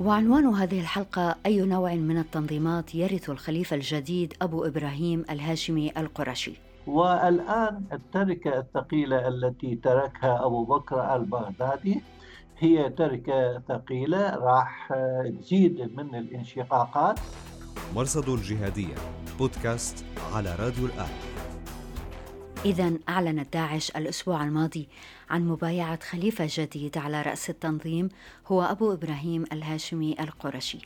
وعنوان هذه الحلقة أي نوع من التنظيمات يرث الخليفة الجديد أبو إبراهيم الهاشمي القرشي؟ والآن التركة الثقيلة التي تركها أبو بكر البغدادي هي تركة ثقيلة راح تزيد من الانشقاقات. مرصد الجهادية بودكاست على راديو الآن. إذا أعلنت داعش الأسبوع الماضي عن مبايعة خليفة جديد على رأس التنظيم هو أبو إبراهيم الهاشمي القرشي.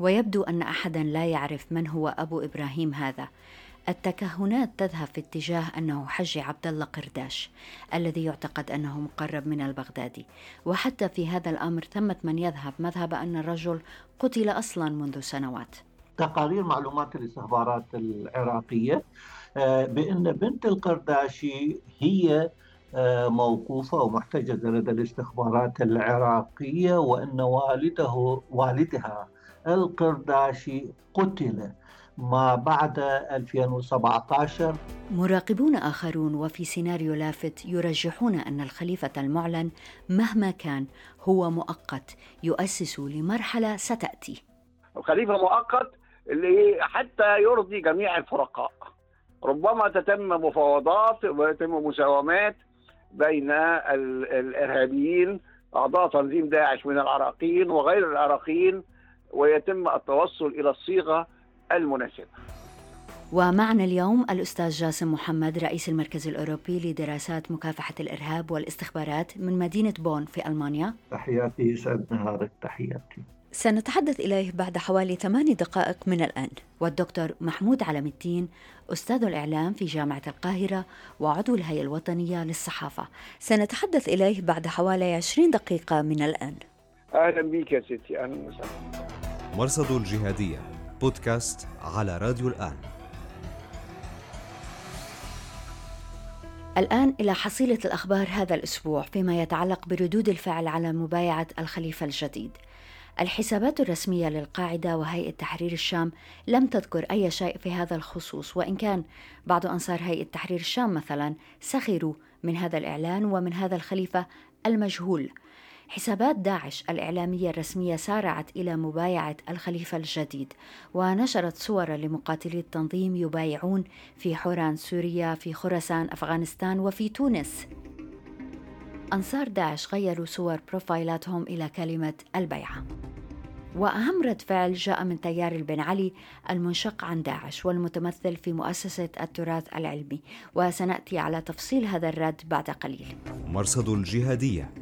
ويبدو أن أحدا لا يعرف من هو أبو إبراهيم هذا. التكهنات تذهب في اتجاه أنه حج عبد الله قرداش الذي يعتقد أنه مقرب من البغدادي. وحتى في هذا الأمر ثمة من يذهب مذهب أن الرجل قتل أصلا منذ سنوات. تقارير معلومات الاستخبارات العراقية آه، بأن بنت القرداشي هي آه، موقوفة ومحتجزة لدى الاستخبارات العراقية وأن والده والدها القرداشي قتل. ما بعد 2017 مراقبون آخرون وفي سيناريو لافت يرجحون أن الخليفة المعلن مهما كان هو مؤقت يؤسس لمرحلة ستأتي. الخليفة مؤقت اللي حتى يرضي جميع الفرقاء. ربما تتم مفاوضات ويتم مساومات بين الإرهابيين أعضاء تنظيم داعش من العراقيين وغير العراقيين ويتم التوصل إلى الصيغة المناسبة. ومعنا اليوم الأستاذ جاسم محمد رئيس المركز الأوروبي لدراسات مكافحة الإرهاب والاستخبارات من مدينة بون في ألمانيا تحياتي سعد نهارك تحياتي سنتحدث إليه بعد حوالي ثماني دقائق من الآن. والدكتور محمود علم الدين أستاذ الإعلام في جامعة القاهرة وعضو الهيئة الوطنية للصحافة. سنتحدث إليه بعد حوالي عشرين دقيقة من الآن. أهلا بك يا ستي. أهلا وسهلا. مرصد الجهادية بودكاست على راديو الآن. الآن إلى حصيلة الأخبار هذا الأسبوع فيما يتعلق بردود الفعل على مبايعة الخليفة الجديد. الحسابات الرسمية للقاعدة وهيئة تحرير الشام لم تذكر أي شيء في هذا الخصوص وإن كان بعض أنصار هيئة تحرير الشام مثلا سخروا من هذا الإعلان ومن هذا الخليفة المجهول. حسابات داعش الإعلامية الرسمية سارعت إلى مبايعة الخليفة الجديد ونشرت صور لمقاتلي التنظيم يبايعون في حوران سوريا في خراسان أفغانستان وفي تونس. أنصار داعش غيروا صور بروفايلاتهم إلى كلمة البيعة. وأهم رد فعل جاء من تيار البن علي المنشق عن داعش والمتمثل في مؤسسة التراث العلمي. وسنأتي على تفصيل هذا الرد بعد قليل. مرصد الجهادية.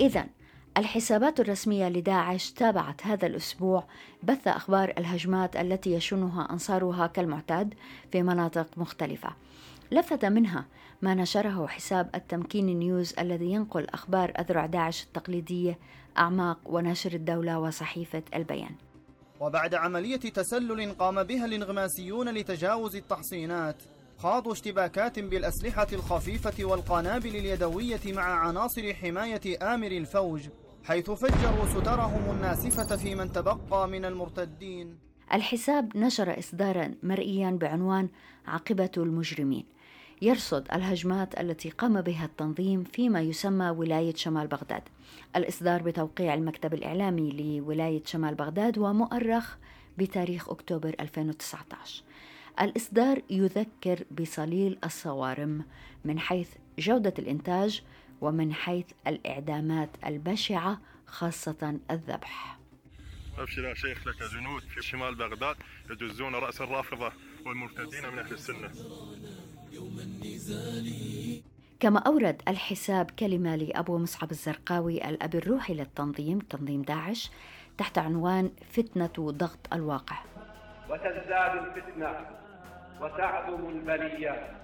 إذا الحسابات الرسمية لداعش تابعت هذا الأسبوع بث أخبار الهجمات التي يشنها أنصارها كالمعتاد في مناطق مختلفة. لفت منها ما نشره حساب التمكين نيوز الذي ينقل أخبار أذرع داعش التقليدية أعماق وناشر الدولة وصحيفة البيان. وبعد عملية تسلل قام بها الانغماسيون لتجاوز التحصينات خاضوا اشتباكات بالأسلحة الخفيفة والقنابل اليدوية مع عناصر حماية آمر الفوج حيث فجروا سترهم الناسفة في من تبقى من المرتدين. الحساب نشر إصدارا مرئيا بعنوان عاقبة المجرمين. يرصد الهجمات التي قام بها التنظيم فيما يسمى ولاية شمال بغداد. الإصدار بتوقيع المكتب الإعلامي لولاية شمال بغداد ومؤرخ بتاريخ أكتوبر 2019 الإصدار يذكر بصليل الصوارم من حيث جودة الإنتاج ومن حيث الإعدامات البشعة خاصة الذبح. أبشر يا شيخ لك جنود في شمال بغداد يجزون رأس الرافضة والمرتدين من أهل السنة. كما أورد الحساب كلمة لأبو مصعب الزرقاوي الأب الروحي للتنظيم تنظيم داعش تحت عنوان فتنة ضغط الواقع. وتزداد الفتنة وتعظم البلية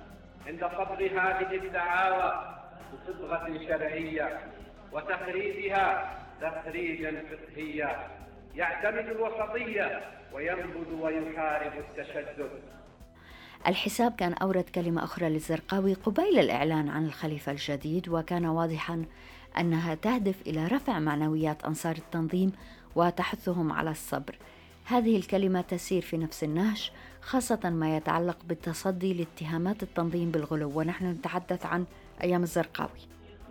عند قبض هذه الدعاوى بصبغة شرعية وتخريجها تخريجا فقهيا يعتمد الوسطية وينبذ ويحارب التشدد. الحساب كان أورد كلمة أخرى للزرقاوي قبيل الإعلان عن الخليفة الجديد وكان واضحا أنها تهدف إلى رفع معنويات أنصار التنظيم وتحثهم على الصبر. هذه الكلمة تسير في نفس النهج خاصة ما يتعلق بالتصدي لاتهامات التنظيم بالغلو ونحن نتحدث عن أيام الزرقاوي.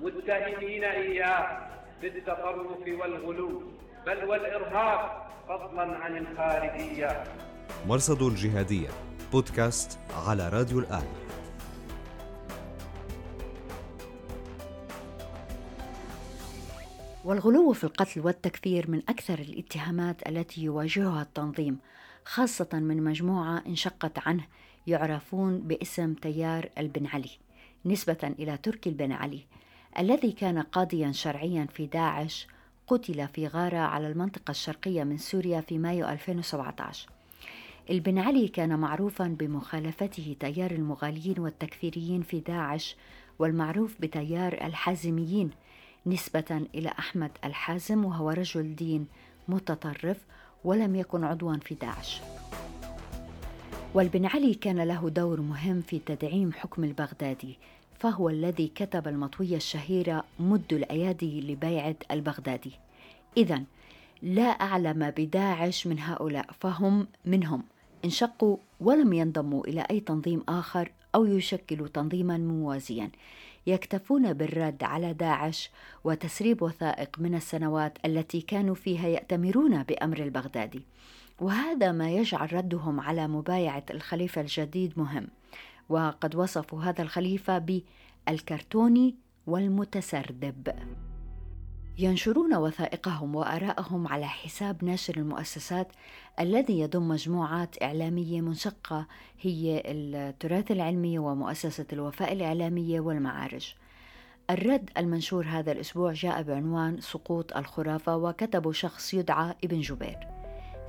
متهمين إياه بالتطرف والغلو بل والإرهاب فضلا عن الخارجية. مرصد الجهادية. بودكاست على راديو الآن. والغلو في القتل والتكفير من أكثر الاتهامات التي يواجهها التنظيم خاصة من مجموعة انشقت عنه يعرفون باسم تيار البن علي نسبة إلى تركي البن علي الذي كان قاضيا شرعيا في داعش قتل في غارة على المنطقة الشرقية من سوريا في مايو 2017 البن علي كان معروفا بمخالفته تيار المغاليين والتكفيريين في داعش والمعروف بتيار الحازميين نسبة إلى أحمد الحازم وهو رجل دين متطرف ولم يكن عضوا في داعش. والبن علي كان له دور مهم في تدعيم حكم البغدادي فهو الذي كتب المطوية الشهيرة مد الأيادي لبيعة البغدادي. إذا لا أعلم بداعش من هؤلاء فهم منهم. انشقوا ولم ينضموا إلى أي تنظيم آخر أو يشكلوا تنظيما موازيا. يكتفون بالرد على داعش وتسريب وثائق من السنوات التي كانوا فيها يأتمرون بأمر البغدادي. وهذا ما يجعل ردهم على مبايعة الخليفة الجديد مهم. وقد وصفوا هذا الخليفة بالكرتوني والمتسربب ينشرون وثائقهم وآراءهم على حساب ناشر المؤسسات الذي يضم مجموعات إعلامية منشقة هي التراث العلمي ومؤسسة الوفاء الإعلامية والمعارج. الرد المنشور هذا الأسبوع جاء بعنوان سقوط الخرافة وكتبه شخص يدعى ابن جبير.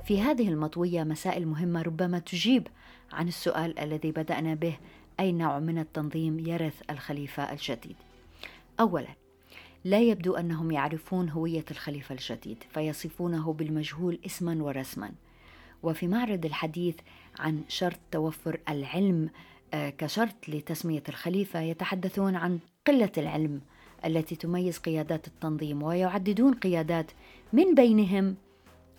في هذه المطوية مسائل مهمة ربما تجيب عن السؤال الذي بدأنا به أي نوع من التنظيم يرث الخليفة الجديد؟ أولا لا يبدو أنهم يعرفون هوية الخليفة الجديد فيصفونه بالمجهول اسما ورسما وفي معرض الحديث عن شرط توفر العلم آه، كشرط لتسمية الخليفة يتحدثون عن قلة العلم التي تميز قيادات التنظيم ويعددون قيادات من بينهم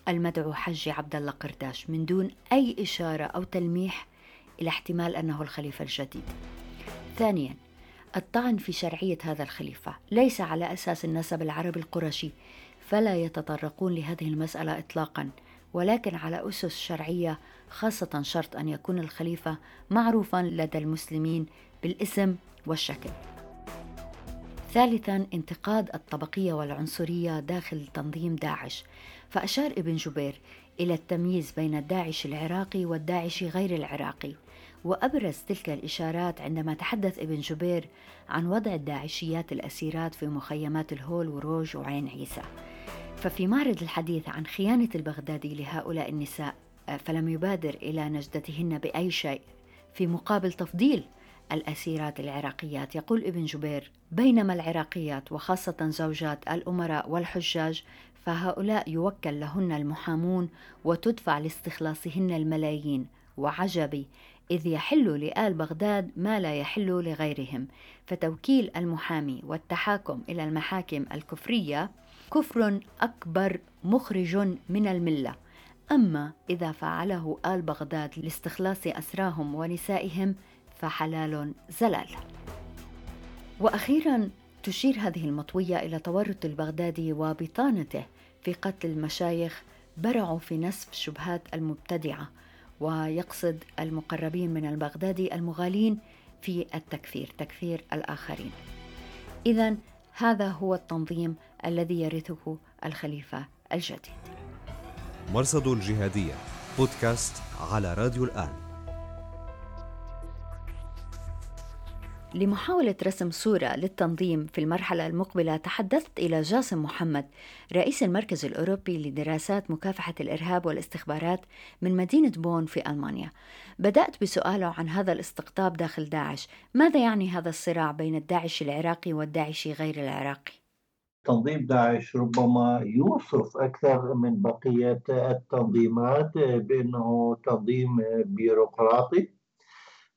المدعو حجي عبد الله قرداش من دون أي إشارة أو تلميح إلى احتمال أنه الخليفة الجديد. ثانيا الطعن في شرعية هذا الخليفة. ليس على أساس النسب العربي القرشي فلا يتطرقون لهذه المسألة إطلاقا ولكن على أسس شرعية خاصة شرط أن يكون الخليفة معروفا لدى المسلمين بالاسم والشكل. ثالثا انتقاد الطبقية والعنصرية داخل تنظيم داعش. فأشار ابن جبير إلى التمييز بين الداعش العراقي والداعش غير العراقي. وأبرز تلك الإشارات عندما تحدث ابن جبير عن وضع الداعشيات الأسيرات في مخيمات الهول وروج وعين عيسى. ففي معرض الحديث عن خيانة البغدادي لهؤلاء النساء فلم يبادر إلى نجدتهن بأي شيء في مقابل تفضيل الأسيرات العراقيات. يقول ابن جبير بينما العراقيات وخاصة زوجات الأمراء والحجاج فهؤلاء يوكل لهن المحامون وتدفع لاستخلاصهن الملايين. وعجبي إذ يحل لآل بغداد ما لا يحل لغيرهم. فتوكيل المحامي والتحاكم إلى المحاكم الكفرية كفر أكبر مخرج من الملة. أما إذا فعله آل بغداد لاستخلاص أسراهم ونسائهم فحلال زلال. وأخيرا تشير هذه المطوية إلى تورط البغدادي وبطانته في قتل المشايخ برعوا في نسف شبهات المبتدعة. ويقصد المقربين من البغدادي المغالين في التكفير تكفير الآخرين. إذا هذا هو التنظيم الذي يرثه الخليفة الجديد. مرصد الجهادية بودكاست على راديو الآن. لمحاولة رسم صورة للتنظيم في المرحلة المقبلة تحدثت إلى جاسم محمد رئيس المركز الأوروبي لدراسات مكافحة الإرهاب والاستخبارات من مدينة بون في ألمانيا. بدأت بسؤاله عن هذا الاستقطاب داخل داعش. ماذا يعني هذا الصراع بين الداعش العراقي والداعش غير العراقي؟ تنظيم داعش ربما يوصف أكثر من بقية التنظيمات بأنه تنظيم بيروقراطي.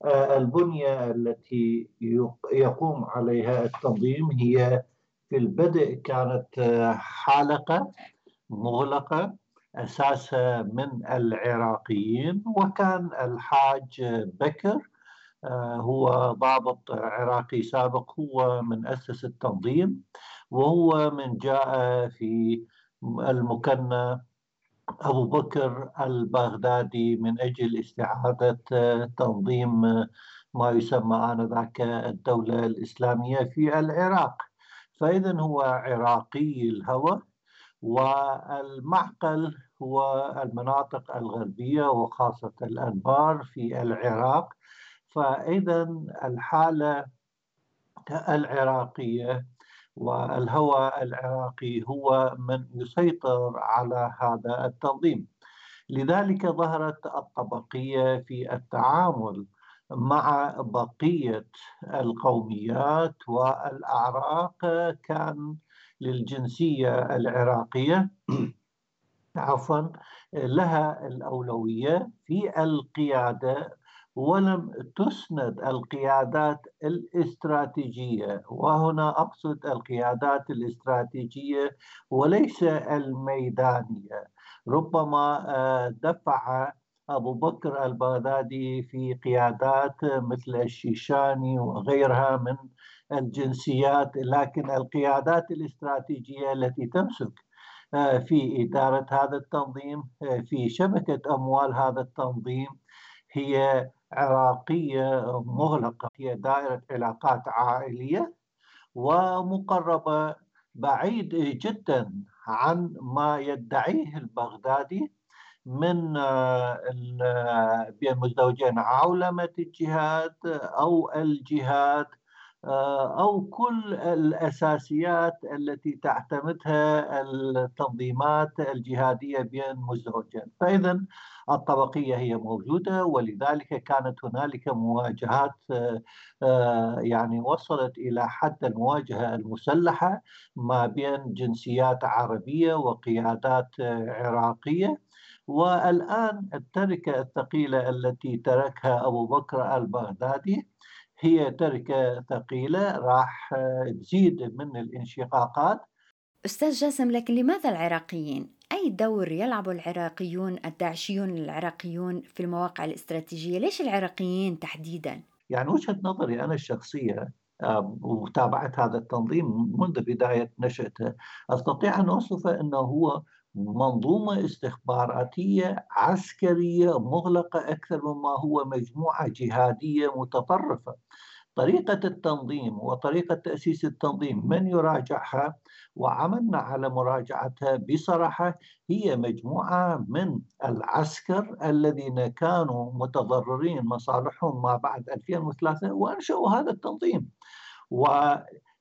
البنية التي يقوم عليها التنظيم هي في البدء كانت حلقة مغلقة أساسها من العراقيين وكان الحاج بكر هو ضابط عراقي سابق هو من أسس التنظيم وهو من جاء في المكنة أبو بكر البغدادي من أجل استعادة تنظيم ما يسمى آنذاك الدولة الإسلامية في العراق. فإذا هو عراقي الهوى والمعقل هو المناطق الغربية وخاصة الأنبار في العراق. فإذا الحالة العراقية والهوى العراقي هو من يسيطر على هذا التنظيم. لذلك ظهرت الطبقية في التعامل مع بقية القوميات والأعراق كان للجنسية العراقية عفوا لها الأولوية في القيادة ولم تسند القيادات الاستراتيجية وهنا أقصد القيادات الاستراتيجية وليس الميدانية. ربما آه، دفع أبو بكر البغدادي في قيادات مثل الشيشاني وغيرها من الجنسيات لكن القيادات الاستراتيجية التي تمسك آه، في إدارة هذا التنظيم آه، في شبكة أموال هذا التنظيم هي عراقية مغلقة هي دائرة علاقات عائلية ومقربة بعيد جدا عن ما يدعيه البغدادي من آه، بين مزدوجين عولمة الجهاد أو الجهاد آه، أو كل الأساسيات التي تعتمدها التنظيمات الجهادية بين مزدوجين فإذا الطبقية هي موجودة ولذلك كانت هنالك مواجهات آه، يعني وصلت إلى حد المواجهة المسلحة ما بين جنسيات عربية وقيادات عراقية. والآن التركة الثقيلة التي تركها أبو بكر البغدادي هي تركة ثقيلة راح تزيد من الانشقاقات أستاذ جاسم لكن لماذا العراقيين؟ أي دور يلعب العراقيون الداعشيون العراقيون في المواقع الاستراتيجية؟ ليش العراقيين تحديدا؟ يعني وجهة نظري أنا الشخصية وتابعت هذا التنظيم منذ بداية نشأته أستطيع أن أوصفه أنه هو منظومة استخباراتية عسكرية مغلقة أكثر مما هو مجموعة جهادية متطرفة. طريقة التنظيم وطريقة تأسيس التنظيم من يراجعها؟ وعملنا على مراجعتها بصراحة هي مجموعة من العسكر الذين كانوا متضررين مصالحهم ما بعد 2003 وأنشأوا هذا التنظيم. و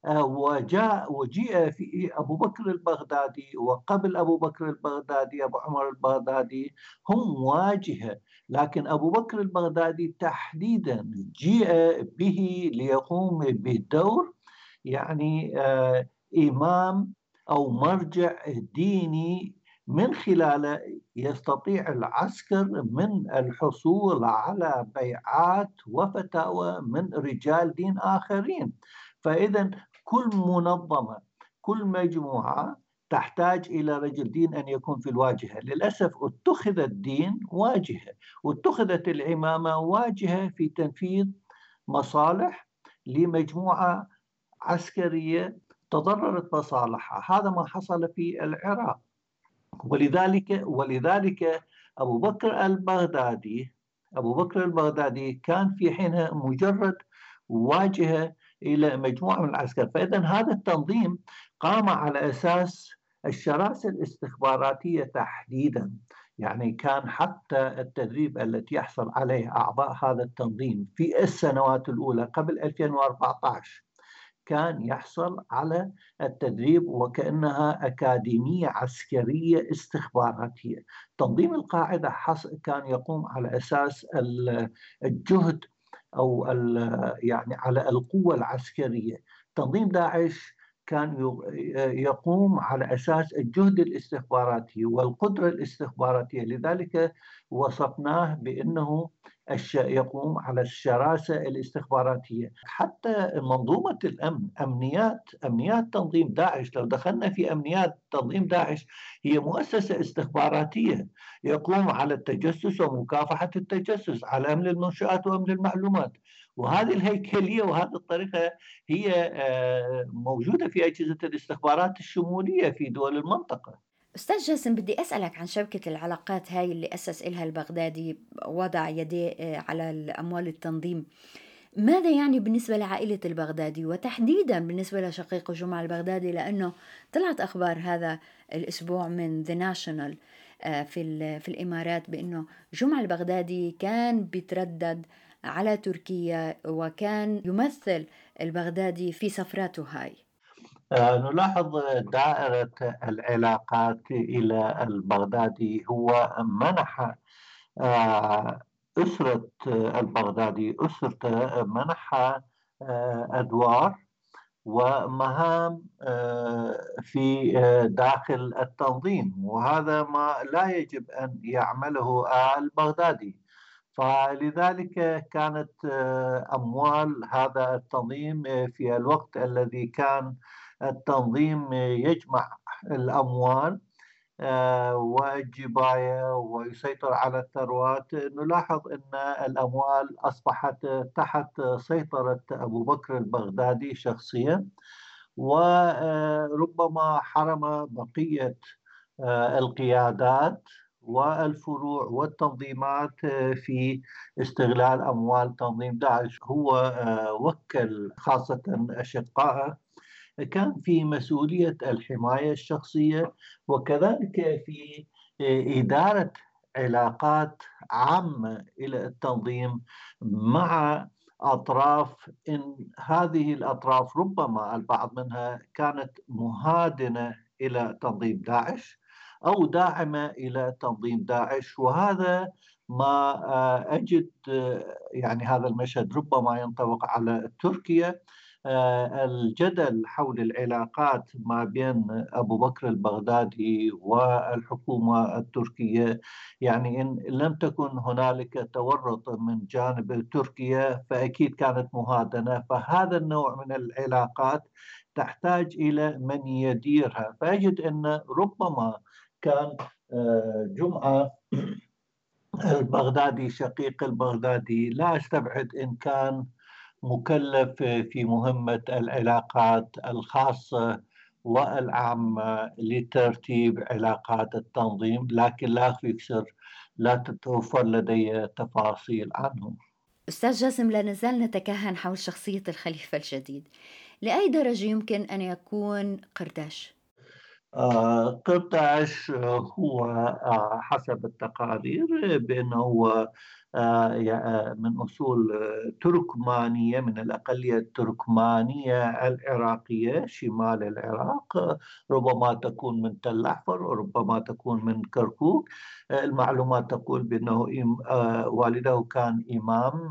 وجاء وجيء في أبو بكر البغدادي وقبل أبو بكر البغدادي أبو عمر البغدادي هم واجهه لكن أبو بكر البغدادي تحديدا جيء به ليقوم بدور يعني آه إمام أو مرجع ديني من خلاله يستطيع العسكر من الحصول على بيعات وفتاوى من رجال دين آخرين. فاذا كل منظمة كل مجموعة تحتاج إلى رجل دين أن يكون في الواجهة، للأسف اتخذ الدين واجهة، واتخذت العمامة واجهة في تنفيذ مصالح لمجموعة عسكرية تضررت مصالحها، هذا ما حصل في العراق. ولذلك ولذلك أبو بكر البغدادي أبو بكر البغدادي كان في حينها مجرد واجهة إلى مجموعة من العسكر، فاذا هذا التنظيم قام على أساس الشراسة الاستخباراتية تحديدا، يعني كان حتى التدريب التي يحصل عليه أعضاء هذا التنظيم في السنوات الأولى قبل 2014 كان يحصل على التدريب وكأنها أكاديمية عسكرية استخباراتية. تنظيم القاعدة كان يقوم على أساس الجهد أو يعني على القوة العسكرية. تنظيم داعش كان يقوم على أساس الجهد الاستخباراتي والقدرة الاستخباراتية. لذلك وصفناه بأنه يقوم على الشراسة الاستخباراتية. حتى منظومة الأمن أمنيات أمنيات تنظيم داعش لو دخلنا في أمنيات تنظيم داعش هي مؤسسة استخباراتية. يقوم على التجسس ومكافحة التجسس على أمن المنشآت وأمن المعلومات. وهذه الهيكلية وهذه الطريقة هي آه، موجودة في أجهزة الاستخبارات الشمولية في دول المنطقة. أستاذ جاسم بدي أسألك عن شبكة العلاقات هاي اللي أسس إلها البغدادي وضع يديه آه، على الأموال التنظيم. ماذا يعني بالنسبة لعائلة البغدادي وتحديدا بالنسبة لشقيقه جمعة البغدادي لأنه طلعت أخبار هذا الأسبوع من ذا ناشونال في في الإمارات بأنه جمعة البغدادي كان بيتردد على تركيا وكان يمثل البغدادي في سفراته هاي آه، نلاحظ دائرة العلاقات إلى البغدادي. هو منح آه، أسرة البغدادي أسرته آه، أدوار ومهام في داخل التنظيم. وهذا ما لا يجب أن يعمله البغدادي فلذلك كانت آه، أموال هذا التنظيم آه، في الوقت الذي كان التنظيم آه، يجمع الأموال والجباية ويسيطر على الثروات. نلاحظ إن الأموال أصبحت تحت سيطرة أبو بكر البغدادي شخصيا وربما حرم بقية القيادات والفروع والتنظيمات آه، في استغلال أموال تنظيم داعش. هو آه، وكل خاصة أشقائه كان في مسؤولية الحماية الشخصية وكذلك في آه، إدارة علاقات عامة إلى التنظيم مع أطراف إن هذه الأطراف ربما البعض منها كانت مهادنة إلى تنظيم داعش أو داعمة إلى تنظيم داعش. وهذا ما آه، أجد آه، يعني هذا المشهد ربما ينطبق على تركيا. الجدل حول العلاقات ما بين أبو بكر البغدادي والحكومة التركية يعني إن لم تكن هنالك تورط من جانب تركيا فأكيد كانت مهادنة فهذا النوع من العلاقات تحتاج إلى من يديرها. فأجد إن ربما كان آه، جمعة البغدادي شقيق البغدادي لا أستبعد إن كان مكلف في مهمة العلاقات الخاصة والعامة لترتيب علاقات التنظيم لكن لا أخفيك سر لا تتوفر لدي تفاصيل عنه أستاذ جاسم لا نزال نتكهن حول شخصية الخليفة الجديد لأي درجة يمكن أن يكون قرداش؟ قرطاش هو آه، حسب التقارير بأنه هو آه، من أصول تركمانية من الأقلية التركمانية العراقية شمال العراق ربما تكون من تل أحفر وربما تكون من كركوك. المعلومات تقول بأنه آه، والده كان إمام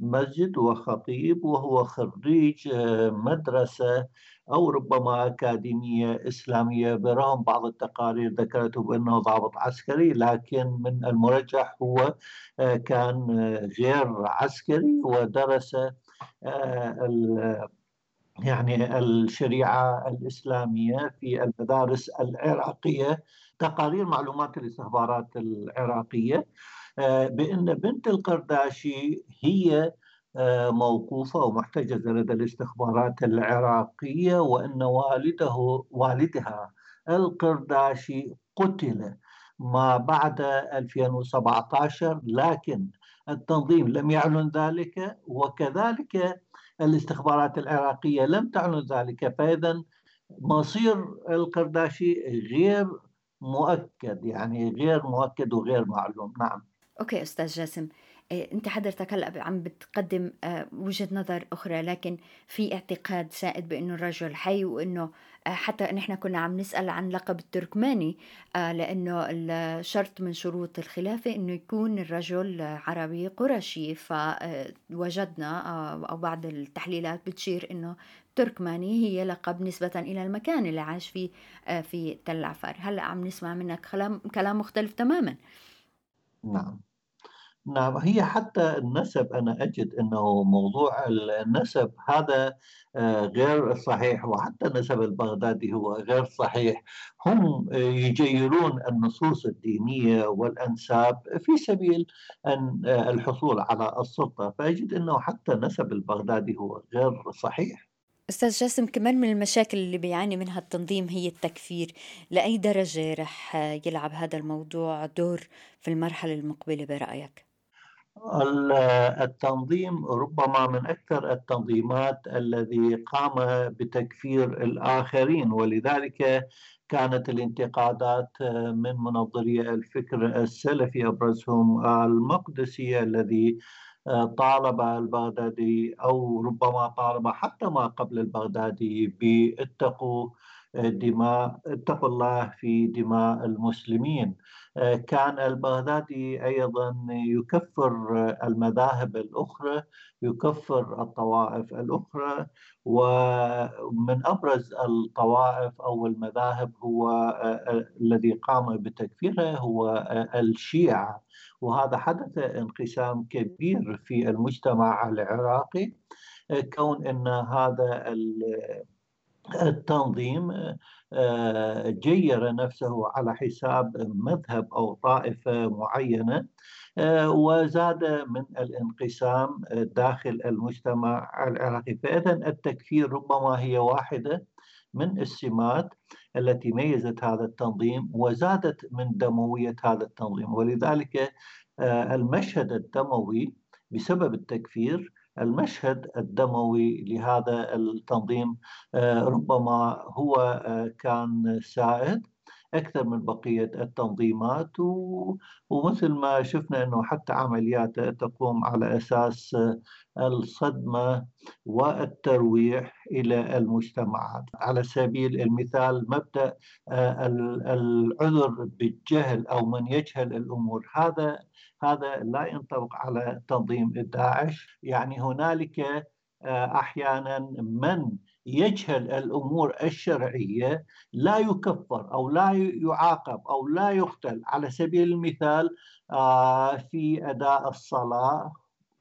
مسجد وخطيب وهو خريج مدرسة أو ربما أكاديمية إسلامية. برغم بعض التقارير ذكرته بأنه ضابط عسكري لكن من المرجح هو آه، كان آه، غير عسكري ودرس آه، يعني الشريعة الإسلامية في المدارس العراقية تقارير معلومات الاستخبارات العراقية بأن بنت القرداشي هي موقوفة ومحتجزة لدى الاستخبارات العراقية وأن والده والدها القرداشي قتل. ما بعد 2017 لكن التنظيم لم يعلن ذلك وكذلك الاستخبارات العراقية لم تعلن ذلك فإذا مصير القرداشي غير مؤكد يعني غير مؤكد وغير معلوم. نعم. أوكي أستاذ جاسم. انت حضرتك هلا عم بتقدم آه، وجهة نظر أخرى لكن في اعتقاد سائد بأنه الرجل حي وأنه آه، حتى نحن كنا عم نسأل عن لقب التركماني لأنه الشرط من شروط الخلافة إنه يكون الرجل عربي قرشي فوجدنا أو بعض التحليلات بتشير إنه تركماني هي لقب نسبة إلى المكان اللي عاش فيه في تل عفر هلأ عم نسمع منك كلام مختلف تماما. نعم. نعم هي حتى النسب أنا أجد أنه موضوع النسب هذا آه، غير صحيح وحتى النسب البغدادي هو غير صحيح. هم يجيرون النصوص الدينية والأنساب في سبيل أن آه، الحصول على السلطة. فأجد أنه حتى النسب البغدادي هو غير صحيح. أستاذ جاسم كمان من المشاكل اللي بيعاني منها التنظيم هي التكفير. لأي درجة رح يلعب هذا الموضوع دور في المرحلة المقبلة برأيك؟ التنظيم ربما من أكثر التنظيمات الذي قام بتكفير الآخرين ولذلك كانت الانتقادات من منظري الفكر السلفي أبرزهم المقدسي الذي طالب البغدادي أو ربما طالب حتى ما قبل البغدادي باتقوا دماء اتقوا الله في دماء المسلمين. كان البغدادي أيضا يكفر المذاهب الأخرى يكفر الطوائف الأخرى ومن أبرز الطوائف أو المذاهب هو الذي قام بتكفيرها هو الشيعة. وهذا حدث انقسام كبير في المجتمع العراقي. كون إن هذا التنظيم جير نفسه على حساب مذهب أو طائفة معينة آه، وزاد من الانقسام داخل المجتمع. العراقي فاذا التكفير ربما هي واحدة من السمات التي ميزت هذا التنظيم وزادت من دموية هذا التنظيم. ولذلك آه، المشهد الدموي بسبب التكفير المشهد الدموي لهذا التنظيم آه، ربما هو آه، كان سائد. أكثر من بقية التنظيمات ومثل ما شفنا أنه حتى عملياته تقوم على أساس الصدمة والترويح إلى المجتمعات. على سبيل المثال مبدأ آه، العذر بالجهل أو من يجهل الأمور هذا هذا لا ينطبق على تنظيم داعش يعني هنالك آه، أحيانا من يجهل الأمور الشرعية لا يكفر أو لا يعاقب أو لا يقتل. على سبيل المثال آه، في أداء الصلاة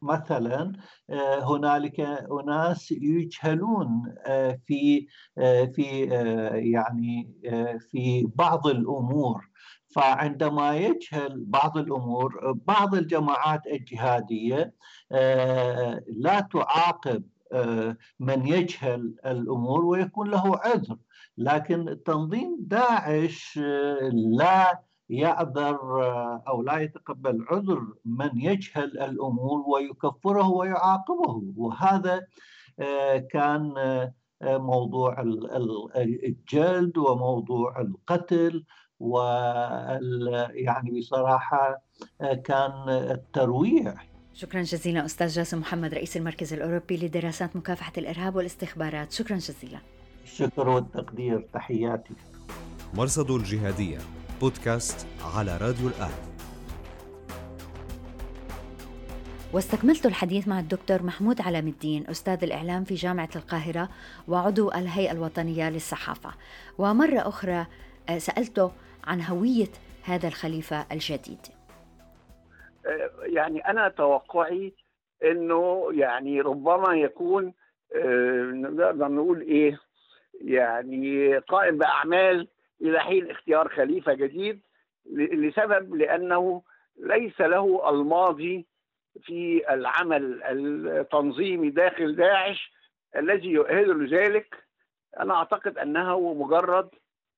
مثلا آه، هنالك أناس يجهلون في في يعني في بعض الأمور. فعندما يجهل بعض الأمور بعض الجماعات الجهادية آه، لا تعاقب آه، من يجهل الأمور ويكون له عذر. لكن تنظيم داعش آه، لا يعذر أو لا يتقبل عذر من يجهل الأمور ويكفره ويعاقبه. وهذا كان موضوع الجلد وموضوع القتل. و يعني بصراحة كان الترويع شكرا جزيلا أستاذ جاسم محمد رئيس المركز الأوروبي لدراسات مكافحة الإرهاب والاستخبارات. شكرا جزيلا. الشكر والتقدير. تحياتي. مرصد الجهادية بودكاست على راديو الآن. واستكملت الحديث مع الدكتور محمود علام الدين أستاذ الإعلام في جامعة القاهرة وعضو الهيئة الوطنية للصحافة. ومرة أخرى آه، سألته عن هوية هذا الخليفة الجديد. يعني أنا توقعي أنه يعني ربما يكون آه، نقدر نقول إيه يعني قائم بأعمال إلى حين اختيار خليفة جديد لسبب لأنه ليس له الماضي في العمل التنظيمي داخل داعش الذي يؤهله لذلك. أنا أعتقد أنه مجرد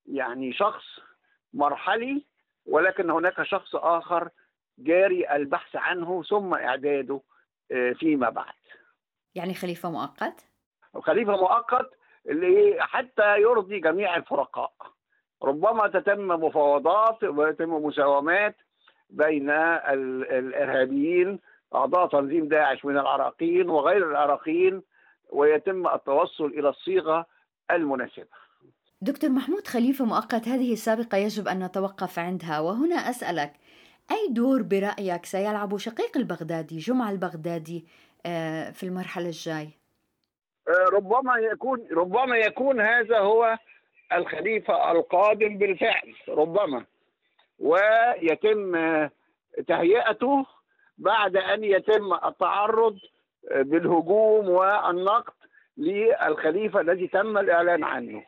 يعني شخص مرحلي ولكن هناك شخص آخر جاري البحث عنه ثم إعداده آه، فيما بعد يعني خليفة مؤقت؟ خليفة مؤقت اللي حتى يرضي جميع الفرقاء ربما تتم مفاوضات ويتم مساومات بين الإرهابيين أعضاء تنظيم داعش من العراقيين وغير العراقيين ويتم التوصل إلى الصيغة المناسبة. دكتور محمود خليفة مؤقت هذه السابقة يجب أن نتوقف عندها وهنا أسألك أي دور برأيك سيلعب شقيق البغدادي جمعة البغدادي آه، في المرحلة الجاي؟ آه، ربما يكون ربما يكون هذا هو الخليفة القادم بالفعل ربما ويتم تهيئته بعد أن يتم التعرض بالهجوم والنقد للخليفة الذي تم الإعلان عنه.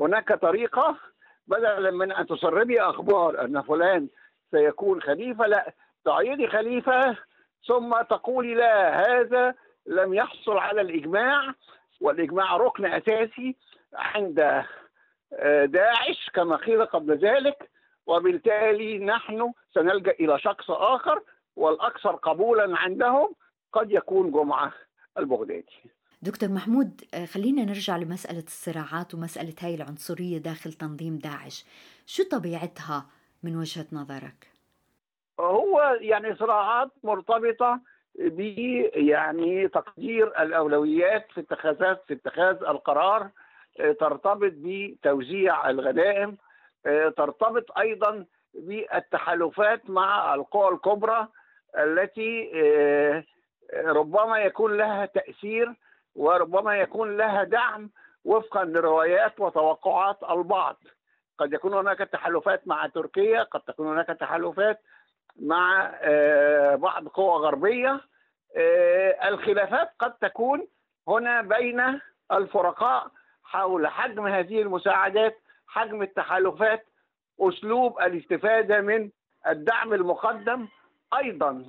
هناك طريقة بدلا من أن تسربي أخبار أن فلان سيكون خليفة. لا تعيدي خليفة ثم تقولي لا هذا لم يحصل على الإجماع والإجماع ركن أساسي عند داعش كما قيل قبل ذلك. وبالتالي نحن سنلجأ إلى شخص آخر والأكثر قبولا عندهم قد يكون جمعة البغدادي. دكتور محمود خلينا نرجع لمسألة الصراعات ومسألة هاي العنصرية داخل تنظيم داعش. شو طبيعتها؟ من وجهة نظرك؟ هو يعني صراعات مرتبطة ب يعني تقدير الأولويات في اتخاذات في اتخاذ القرار ترتبط بتوزيع الغنائم ترتبط أيضا بالتحالفات مع القوى الكبرى التي ربما يكون لها تأثير وربما يكون لها دعم وفقا لروايات وتوقعات البعض قد يكون هناك تحالفات مع تركيا قد تكون هناك تحالفات مع بعض قوى غربية. الخلافات قد تكون هنا بين الفرقاء حول حجم هذه المساعدات حجم التحالفات أسلوب الاستفادة من الدعم المقدم أيضا.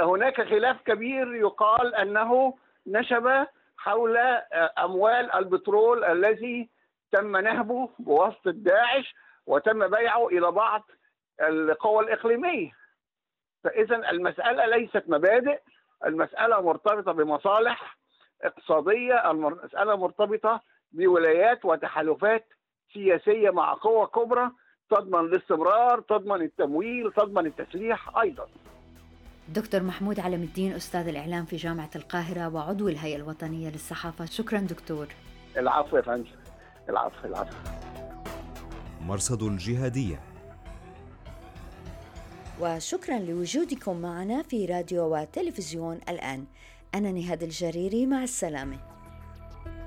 هناك خلاف كبير يقال أنه نشب حول أموال البترول الذي تم نهبه بواسطة داعش وتم بيعه إلى بعض القوى الإقليمية. فاذا المسألة ليست مبادئ المسألة مرتبطة بمصالح اقتصادية المسألة مرتبطة بولايات وتحالفات سياسية مع قوى كبرى تضمن الاستمرار تضمن التمويل تضمن التسليح أيضا. دكتور محمود علم الدين أستاذ الإعلام في جامعة القاهرة وعضو الهيئة الوطنية للصحافة. شكرا دكتور. العفو يا فندم. العفو العفو. مرصد الجهاديه وشكرا لوجودكم معنا في راديو وتلفزيون الآن. أنا نهاد الجريري مع السلامة.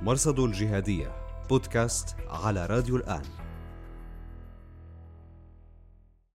مرصد الجهاديه بودكاست على راديو الآن.